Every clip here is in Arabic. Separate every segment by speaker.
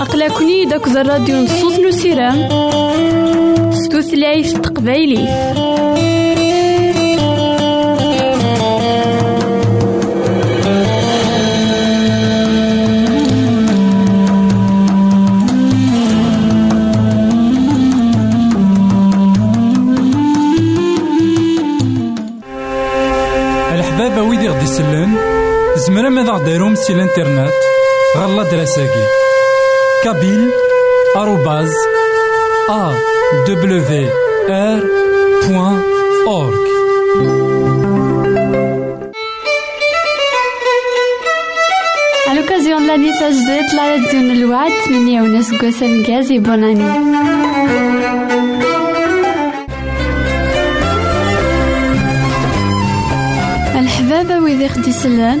Speaker 1: أقلكني داك الراديو نصوص نسيرام ستوثلايف تقبايلي.
Speaker 2: الحبابة زمرا ماذا غديرهم سي الانترنت؟ غالا دراساكي. كابيل آروباز أ دبليو آر بوان أورك
Speaker 1: À l'occasion de l'année تجديد la radio الوعد 8 سكواسا مكازي بوناني الحبابة ويدي خدي سلان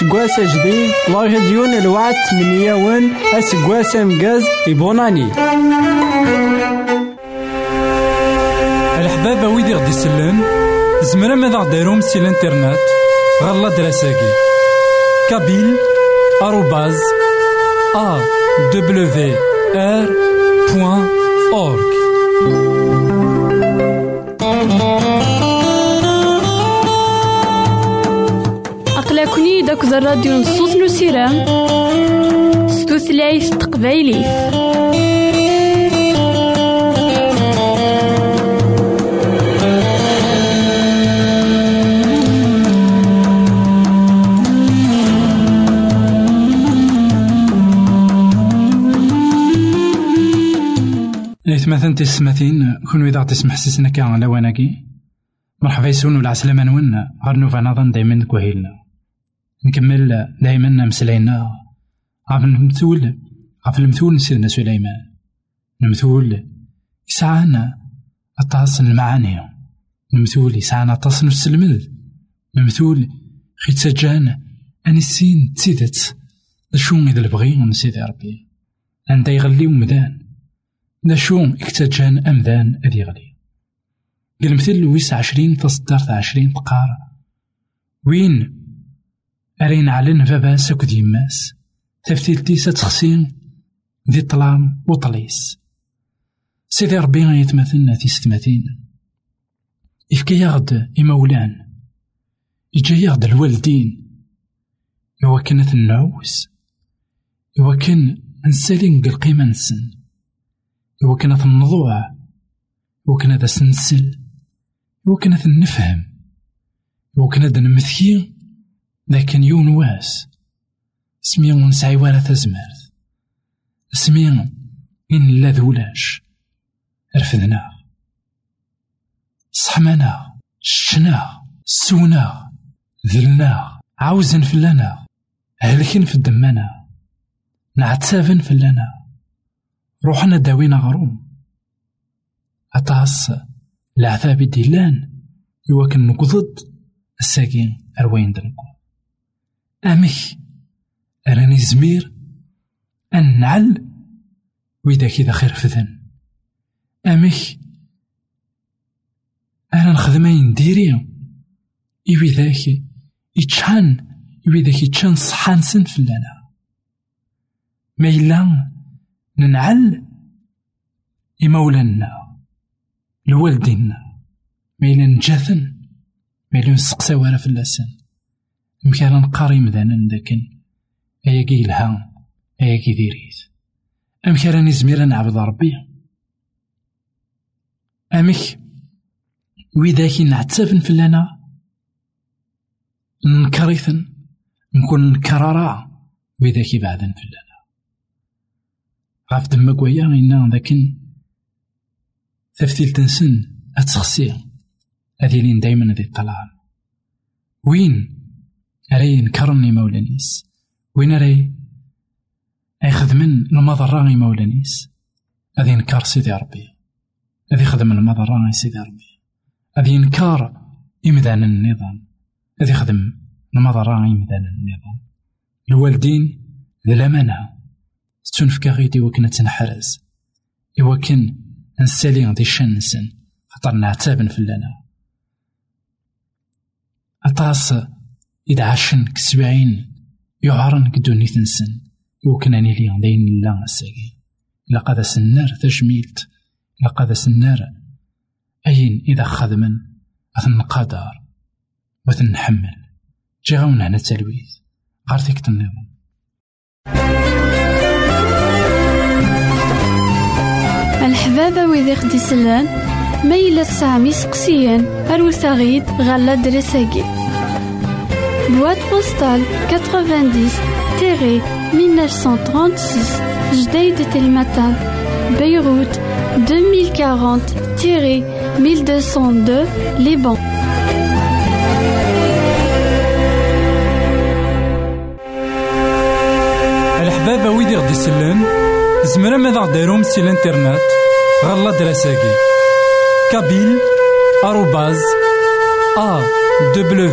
Speaker 3: سقواس جديد لاغديون الوعد من يوان أسقواس أمقاز إبوناني
Speaker 2: الحبابة ويدي غدي يسلن زمرا ماذا غديرهم سي الإنترنت؟ غالا دراساكي. كابيل آروباز
Speaker 1: أقلكني داك الراديو نصوص نسيرام ستوثلايف تقبايليف.
Speaker 2: إثماثن تسمثين كون إذا تسمح سيسنا كان لواناكي مرحبا يسون ولا عسلامة نون غير نوفا نظن دايما كوهيلنا. نكمل دايما مسلاينا غاف المثول غاف المثول سيدنا سليمان المثول يسعانا أطاس المعاني. المثول يسعانا أطاس نسلمل المثول خي تسجان أني السين تسيدت. شو إذا البغي من سيدي ربي. عندها يغلي ومدان دا شو إكتجان أمذان أذي غلي. قلمثل لويس عشرين تصدرت عشرين تقار وين أرين علن فابا سكد يماس. تفتيلتي تخسين ذي طلام وطليس. سيدي ربي في ستماتين إفكي يغد إمولان. إجا يغد الوالدين إوا كانت النعوس إوا كان نسالين القيمة نسن. إوا كانت النضوع إوا كان هذا سنسل. إوا كانت نفهم إوا كان هذا نمثي لكن يون واس سمي ونسعي ولا تزمرت. سمي إن لا ذولاش رفدنا. صحمنا. شنا سونا. ذلنا. عاوزن فلانا. هلكن في نعتسافن فلانا. روحنا داوينا غروم. أطاس. العذاب ديلان. يوكن نقضد. الساقين أروين دنكو أمك أراني زمير أن نعل وإذا كذا خير فذن أمك أنا نخدمين ديري إوي ذاك يتشان إوي ذاك يتشان صحان سن فلانا ما إلا ننعل إمولانا لوالدينا. ما إلا نجاثن ما إلا ورا فلاسن مكان نقاري مذانا لكن أياكي يلها أياكي ديريت أمك راني زمير نعبد ربي. أمك وإذا نعتسفن فلانا نكريثن نكون نكرارا وإذا كي بعدن فلانا. غاف دمك ويا إنا لكن تفتيل تنسن أتخسي هذي لين دايما ذي الطلال وين؟ أري نكرني مولانيس وين أري؟ أي خدمن المضرة مولانيس هذي نكار سيدي ربي. هذي خدم المضرة سيدي ربي. هذي ينكار إمدان النظام. هذي خدم المضرة إمدان النظام. الوالدين ذي الأمانة تنفكا غيدي وكنا تنحرز. إوا كان نسالي غدي الشان نسن خاطر نعتابن فلانا. أطاس عاشن كسبعين يعرن كدوني تنسن يوكن أني لي داين لا الساقي إلا قاد سنار تجميلت إلا قاد سنار أين إذا خدمن؟ أثن قدر وتنحمل جي غاون هنا تلويث غارتيك النظام
Speaker 1: الحبابة ويدي خدي ميلا سامي سقسيان أروت غيد غالا دريساكي بواد بوستال 90 تيري 1936 جديد تلمتان بيروت 2040 تيري 1202 ليبان
Speaker 2: الحبابة ويدي غدي يسلن زمرا ماذا غديرهم سي الإنترنت؟ غالا دراساكي كابيل آروباز أ دبليو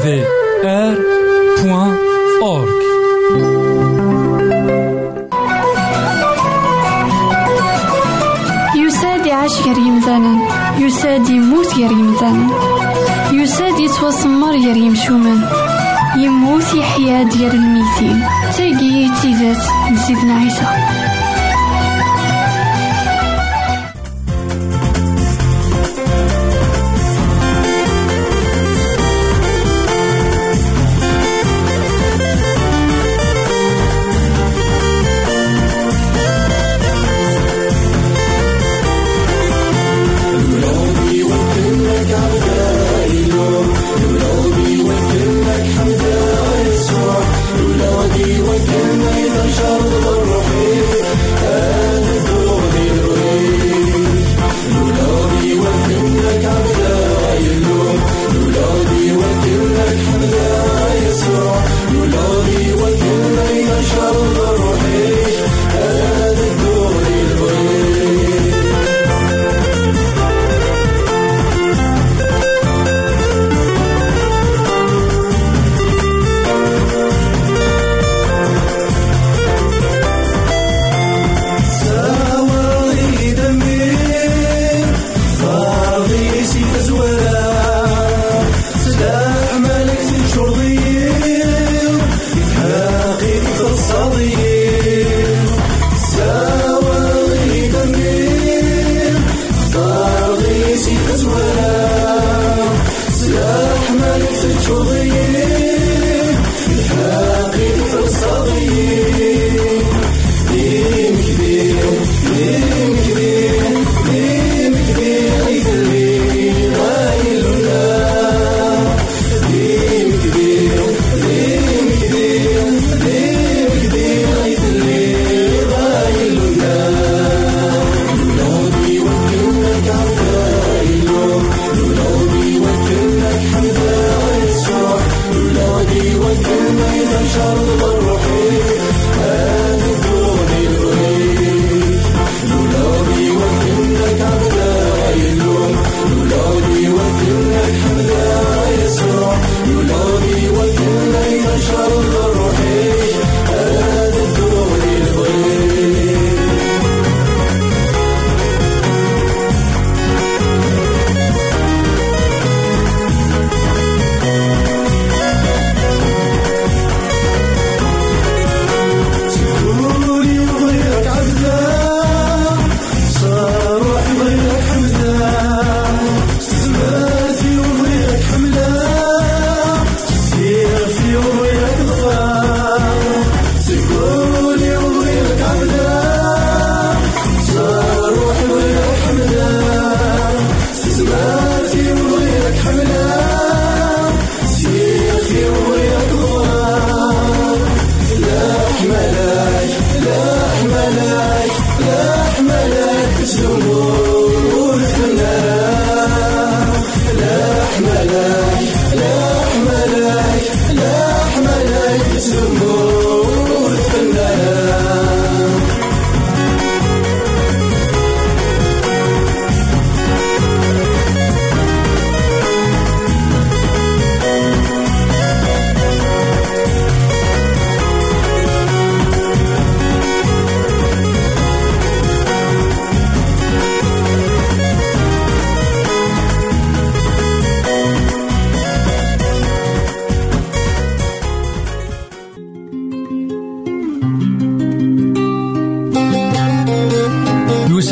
Speaker 2: آر
Speaker 1: أورك
Speaker 2: يساد يعيش غير يمثالا يساد يموت غير يمثالا يساد يتوسمر غير يمشومان يموت يحيا ديال الميتين. تيجي تيزات نسيتنا عيسى.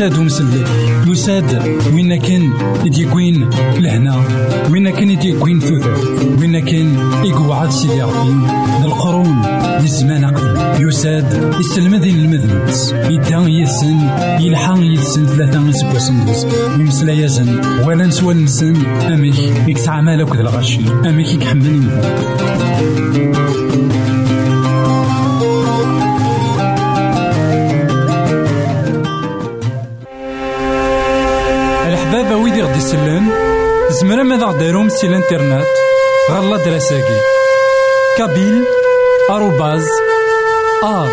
Speaker 1: يساد ومسلي يساد وين كان يديكوين لهنا؟ وين كان يديكوين ثوثر وين كان يقعد سيدي ربي القرون للزمان أقدم يساد يسلم ذي المذنبس يدا يسن يلحق يسن ثلاثة سبوسن يمسلا يزن ولا نسوى نسن. أميك يكسع مالك ذا الغشي. أميك يكحمل
Speaker 4: زمرا ماذا غديرهم سي الانترنت غالا دراساكي كابيل آروباز أ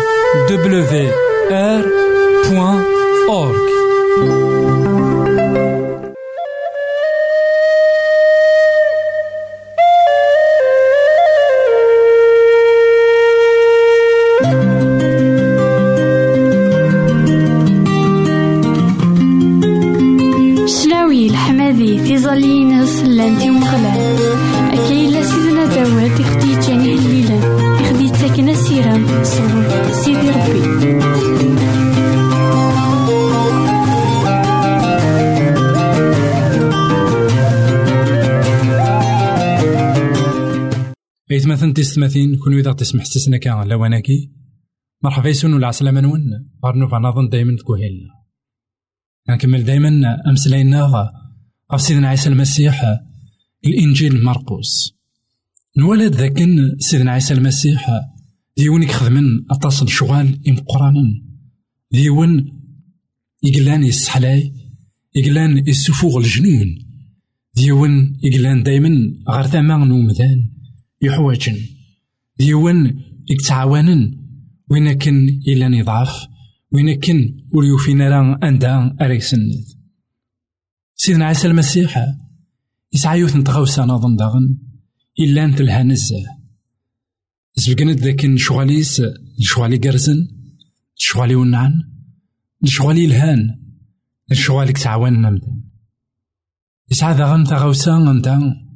Speaker 2: إيثماثن تيستماثين كون إذا تسمح سسنا كان لواناكي. مرحبا يسون عسلامة نون. غار نوفا نظن دايما تكوهيلنا نكمل دايما أمسلاينا غف سيدنا عيسى المسيح الإنجيل مرقوس. نولد ذاك سيدنا عيسى المسيح. ديون يخدمن أتصل شغال إم قران ديون يقلان يسحلاي. يقلان يسفوغ الجنون. ديون يقلان دايما غير ثمان نومذان يحوجن ديون يتعاونن وين كن إلا نضعف وين كن وليوفينا راه أندا أريسن. سيدنا عيسى المسيح يسعى يوث نتغوسا نظن داغن إلا انت لها نزه. سبقنت ذاك شغاليس شغالي قرزن شغالي ونعن شغالي الهان شغالك تعاون نمدن. يسعى ذاغن تغوسا نتا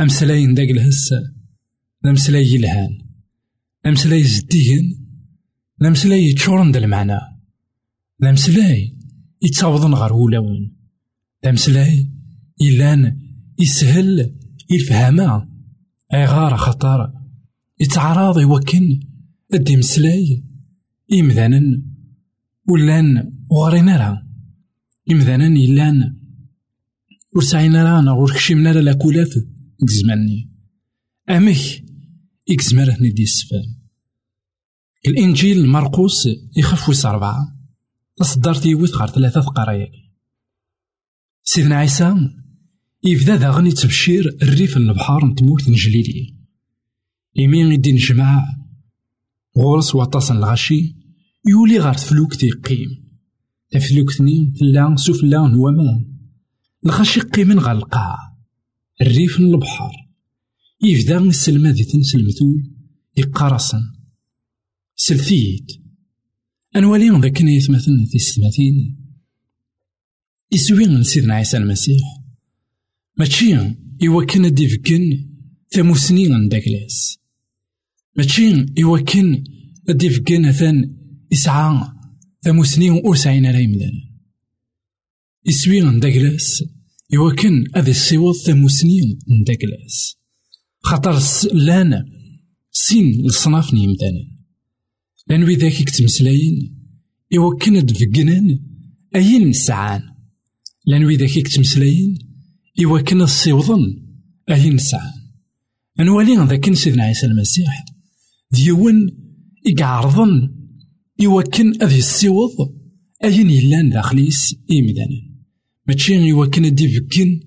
Speaker 2: أمسلاين داك الهس أمسلاي يلهان أمسلاي زديهن أمسلاي يتشورن المعنى أمسلاي يتصاوضن غير ولاون أمسلاي إلان يسهل الفهامة أي غار خطر يتعرض يوكن أدي مسلاي إمذانا ولان وغرينا راه إلان ورسعينا رانا وركشمنا لا كولاف زماني أمك إكزمر هني دي السفام الإنجيل مرقوس يخف ويس أربعة. تصدرت يوث غير ثلاثة قرايا سيدنا عيسى يبدا داغن يتبشير الريف البحار نتمورت نجليلي يمين يدي نجمع غورس وطاس الغاشي يولي غار تفلوك تيقيم تفلوك ثنين تلا سفلا نوامان الغاشي قيمن غا القاع الريف البحر. يبدا السلمة ذي تنس المثول يقارصن سلثيت أنوالي ذاك يتمثلن في السماتين يسوي سيدنا عيسى المسيح. ماشي يوكن ديفكن ثموسنين داكلاس ماشي يوكن ديفكن ثان إسعى ثموسنين وأرسعين على يمدان يسوي عند داكلاس يوكن هذا السيوط ثموسنين عند داكلاس خاطر لأن سين الصناف نيمدانا لأن وذاك يكتمسلاين يوكن دفقنان أين نسعان لأن وذاك يكتمسلاين يوكن الصيوضن أين نسعان أنوالي ذاك سيدنا عيسى المسيح ديون يقعرضن يوكن أذي السيوض أين يلان داخليس إيمدانا ماشي يوكن ديفكن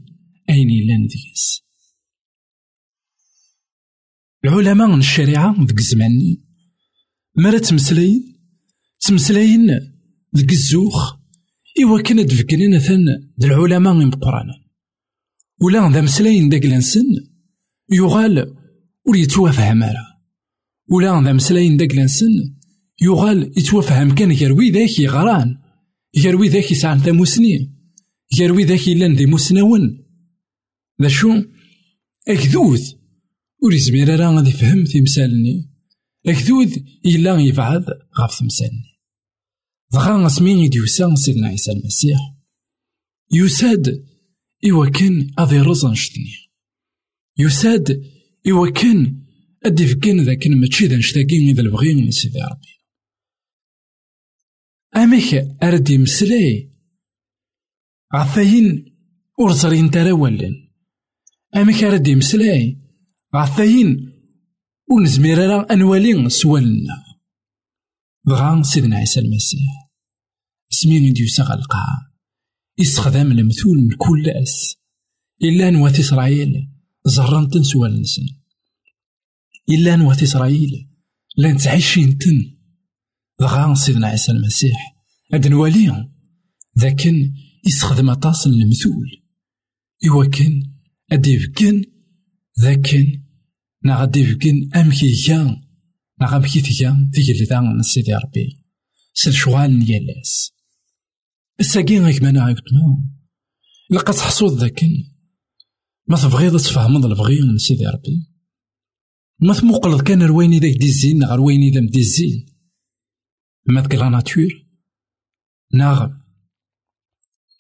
Speaker 2: أين يلان ديس العلماء من الشريعة ذك زماني مرا تمسلاين تمسلاين ذك الزوخ. إوا كان دفكنين ثان د العلماء من القرآن. ولا ذا مسلاين داك لانسن يغال ور يتوافهم مالا ولا ذا مسلاين داك لانسن يغال يتوافهم كان يروي ذاك يغران. يروي ذاك يسعى يروي ذاك يلان ذي مسنون ذا شو أكذوذ ور يزمير راه غادي يفهم تمثالني أكذوذ إلا يبعد غاف تمثالني دغا اسمين يديوسا سيدنا عيسى المسيح. يساد إوا كان أذي رزن شتني يساد إوا كان أدي فكان ذاك ماشي ذا نشتاقين إذا البغي من سيدي ربي. أميك عثاين أرزرين ترى ولن أميك أردي مسلاي غثاين ونزمير راه أنوالي سوالنا. بغا سيدنا عيسى المسيح. سمين ديوسا القاعة يستخدم المثول من كل أس. إلا نوات إسرائيل زرنتن سوال نسن. إلا نوات إسرائيل لأن تعيشين تن. بغا سيدنا عيسى المسيح. هاد نواليهم ذاكن يستخدم أطاس المثول إوا كان أدي بكن ذاكن نا غادي فكن أمكي كان نا غامكي تيا تيجلدا من سيدي ربي. سل شغال نيالاس الساقين غيك مانا عيطنا لقى تحصود ذاك ما تبغيض تفهمض البغي من سيدي ربي. ما تمقلض كان رويني ذاك دي الزين غير ويني ذا مدي الزين ما ذاك لا ناتور ناغ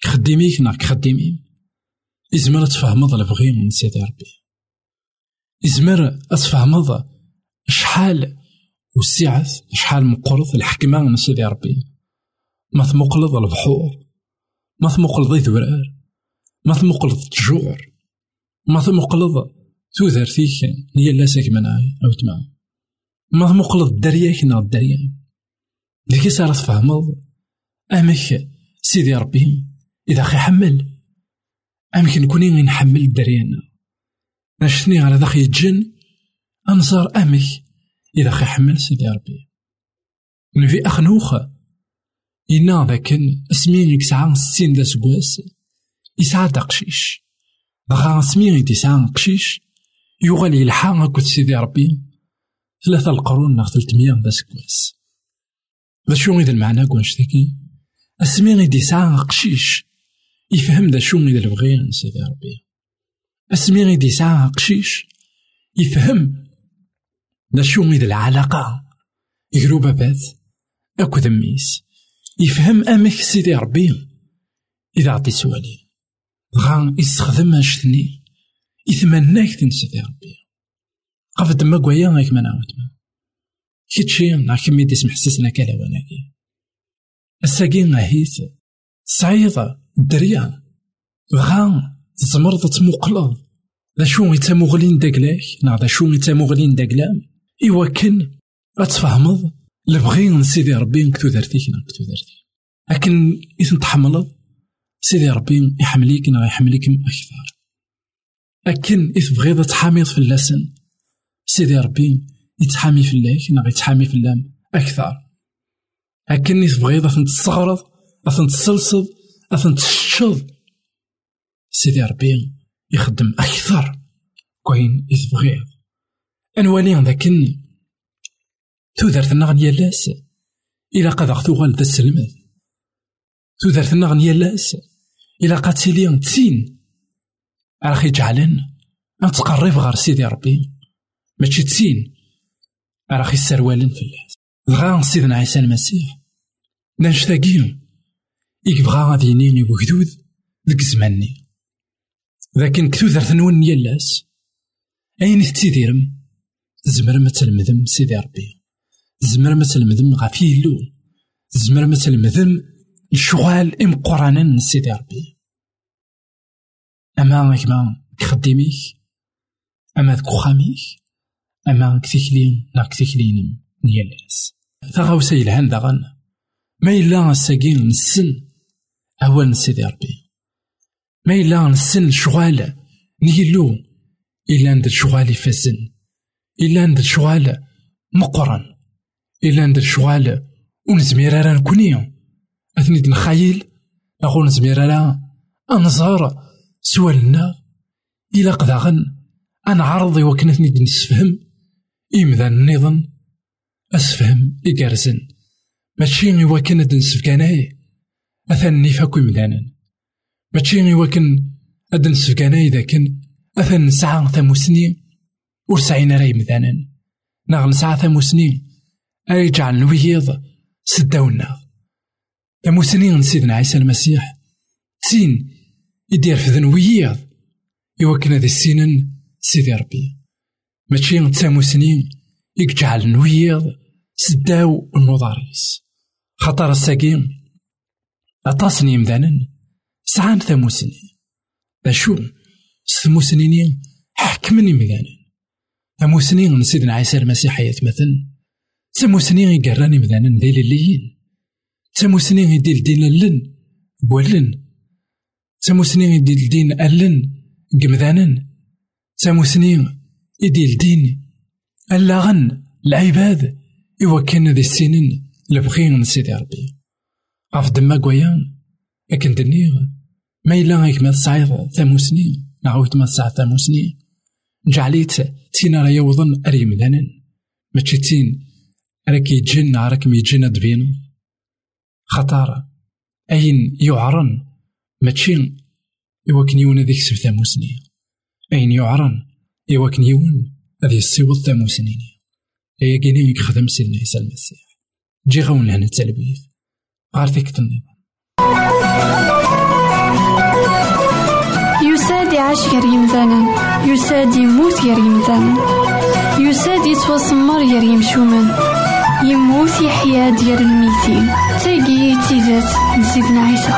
Speaker 2: خديميك ناغ خديمي إزمر تفهمض البغي من سيدي ربي. إزمر تفهمض شحال والسعة شحال مقرض الحكمة من سيدي ربي. ما تمقلض البحور ما تمقلض ذورار ما تمقلض التجوع ما تمقلض تودرتيك هي لا ساكمناي أو تما ما تمقلض الدريا كنا الدريا ديكي صارت تفهمض أمك سيدي ربي إذا خي حمل. أمك نكوني نحمل الدريانا نشتني على ذاك الجن أنصار أمك. إذا خي حمل سيدي ربي. نفي أخنوخة إنا ذاك اسمين يسعى ستين دا سكواس يسعى دقشيش دغا سمين يسعى قشيش يغال يلحى أكد سيدي ربي. ثلاثة القرون ناغ تلتمية دا سكواس ذا شو إذا المعنى كونش ذاكي؟ اسمين يسعى قشيش يفهم ذا شو إذا البغي سيدي ربي. اسمين يسعى قشيش يفهم ذا شو إذا العلاقة. يقرو بابات أكد ميس. يفهم أمك سيدي ربي. إذا عطي سوالي غا يستخدم أشتني. يتمناك تن سيدي ربي. قف دما كوايا غاك ما نعاود كيتشي نا كمي ديس محسسنا كلا وناكي. الساقي غاهيت صعيدة الدريا غا تزمرض تموقلض ذا شو يتموغلين داكلاك؟ نا ذا شو يتموغلين داكلام. إوا كان أتفهمض؟ البغي من سيدي ربي نكتو دارتيك نكتو دارتي لكن إذا تحملض؟ سيدي ربي يحمليك نا يحمليك أكثر. أكن إذ بغيض تحاميض في اللسن سيدي ربي يتحامي في الليك نا يتحامي في اللام أكثر. أكن إذ بغيض أثن تستغرض أثن تسلسل أثن تششض سيدي ربي يخدم أكثر. كوين إذ بغيض أنوالي ذاكن تودرت النغن يالاس إلا قد أغتوغال ذا السلمات تودرت النغن يالاس إلا قد تيلي تسين راخي جعلن نتقرب غير سيدي ربي. ماشي تسين راخي السروالن في اللاس. بغا سيدنا عيسى المسيح. ثاقي إيك بغا غادي ينيني وكدود ذك زماني. لكن كتودرت نون يالاس أين تيديرم زمر ما تلمذم سيدي ربي. زمر ما تلمذم يلو. زمر ما تلمذم الشغال إم قرانا سيدي ربي. أما كما كخدميك أما ذك خاميك أما كتيكلين لا كتيكلين نيالاس ثغاوسا يلهان داغن ما إلا الساقين نسن. أول سيدي ربي. ما إلا نسن شغال نيلو. إلا عند الشغال يفزن. إلا عند الشغال مقرن. إلا ندير شغال ونزمير راه نكوني. أثني نخايل أخو نزمير راه أنظر سوالنا إلا قداغن أنا عرضي وكنتني نسفهم. إمذا النظام أسفهم إقارزن ماشي كان د نسفكاناي أثن نفاكو مدانا ماشي إوا كان أد نسفكاناي ذاكن أثن نسعى ثموسني ورسعينا رأي مدانا ناغ نسعى ثموسني أي جعل نويض سداونا تموسنين سيدنا عيسى المسيح. سين يدير في ذنويض يوكنا ذي السنن سيدي ربي ماشي تاموسنين يجعل نويض سداو النضاريس خطر الساقين أطاسني مذانا سعان ثموسنين باشو ثموسنين حكمني مذانا ثموسنين سيدنا عيسى المسيح يتمثل تموسني يقراني مذانا ذي لليين تموسني يديل دين اللن بولن. تموسني يديل دين ألن قمذانا تموسني يديل دين اللاغن العباد إوا كان ذي السنين لبغين سيدي ربي. غاف دما قويان لكن دنيغ ما إلا غيك ما تصعيد ثموسني نعاود ما تصعيد ثموسني جعليت تينا راه يوضن أريم ذانن ماشي تين راك يجن راكم يجن دبينو خطر أين يعرن ماشي إوا يون هذيك سر ثاموسني أين يعرن إوا يون هذه الصيوط ثاموسني هي كيني يخدم سيدنا عيسى المسيح جي غون لهنا التلبيث النظام
Speaker 1: يساد يعيش غير يمثالا يساد يموت غير يمثالا يساد يتوسمر غير يمشومان يموت يحيا ديال الميتين. تاقي تيزات نسيدنا عيسى.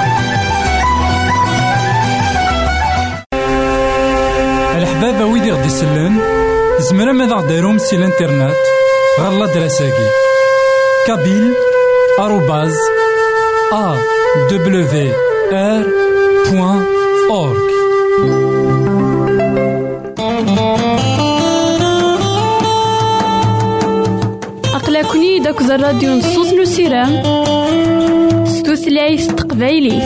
Speaker 5: الحبابة ويدي غدي يسلن زمرا ماذا غديرهم سي الانترنت غالا دراساكي كابيل آروباز أورك
Speaker 1: أقلكني داك الراديو نصوص نسيرام ستوثلايف تقبايلي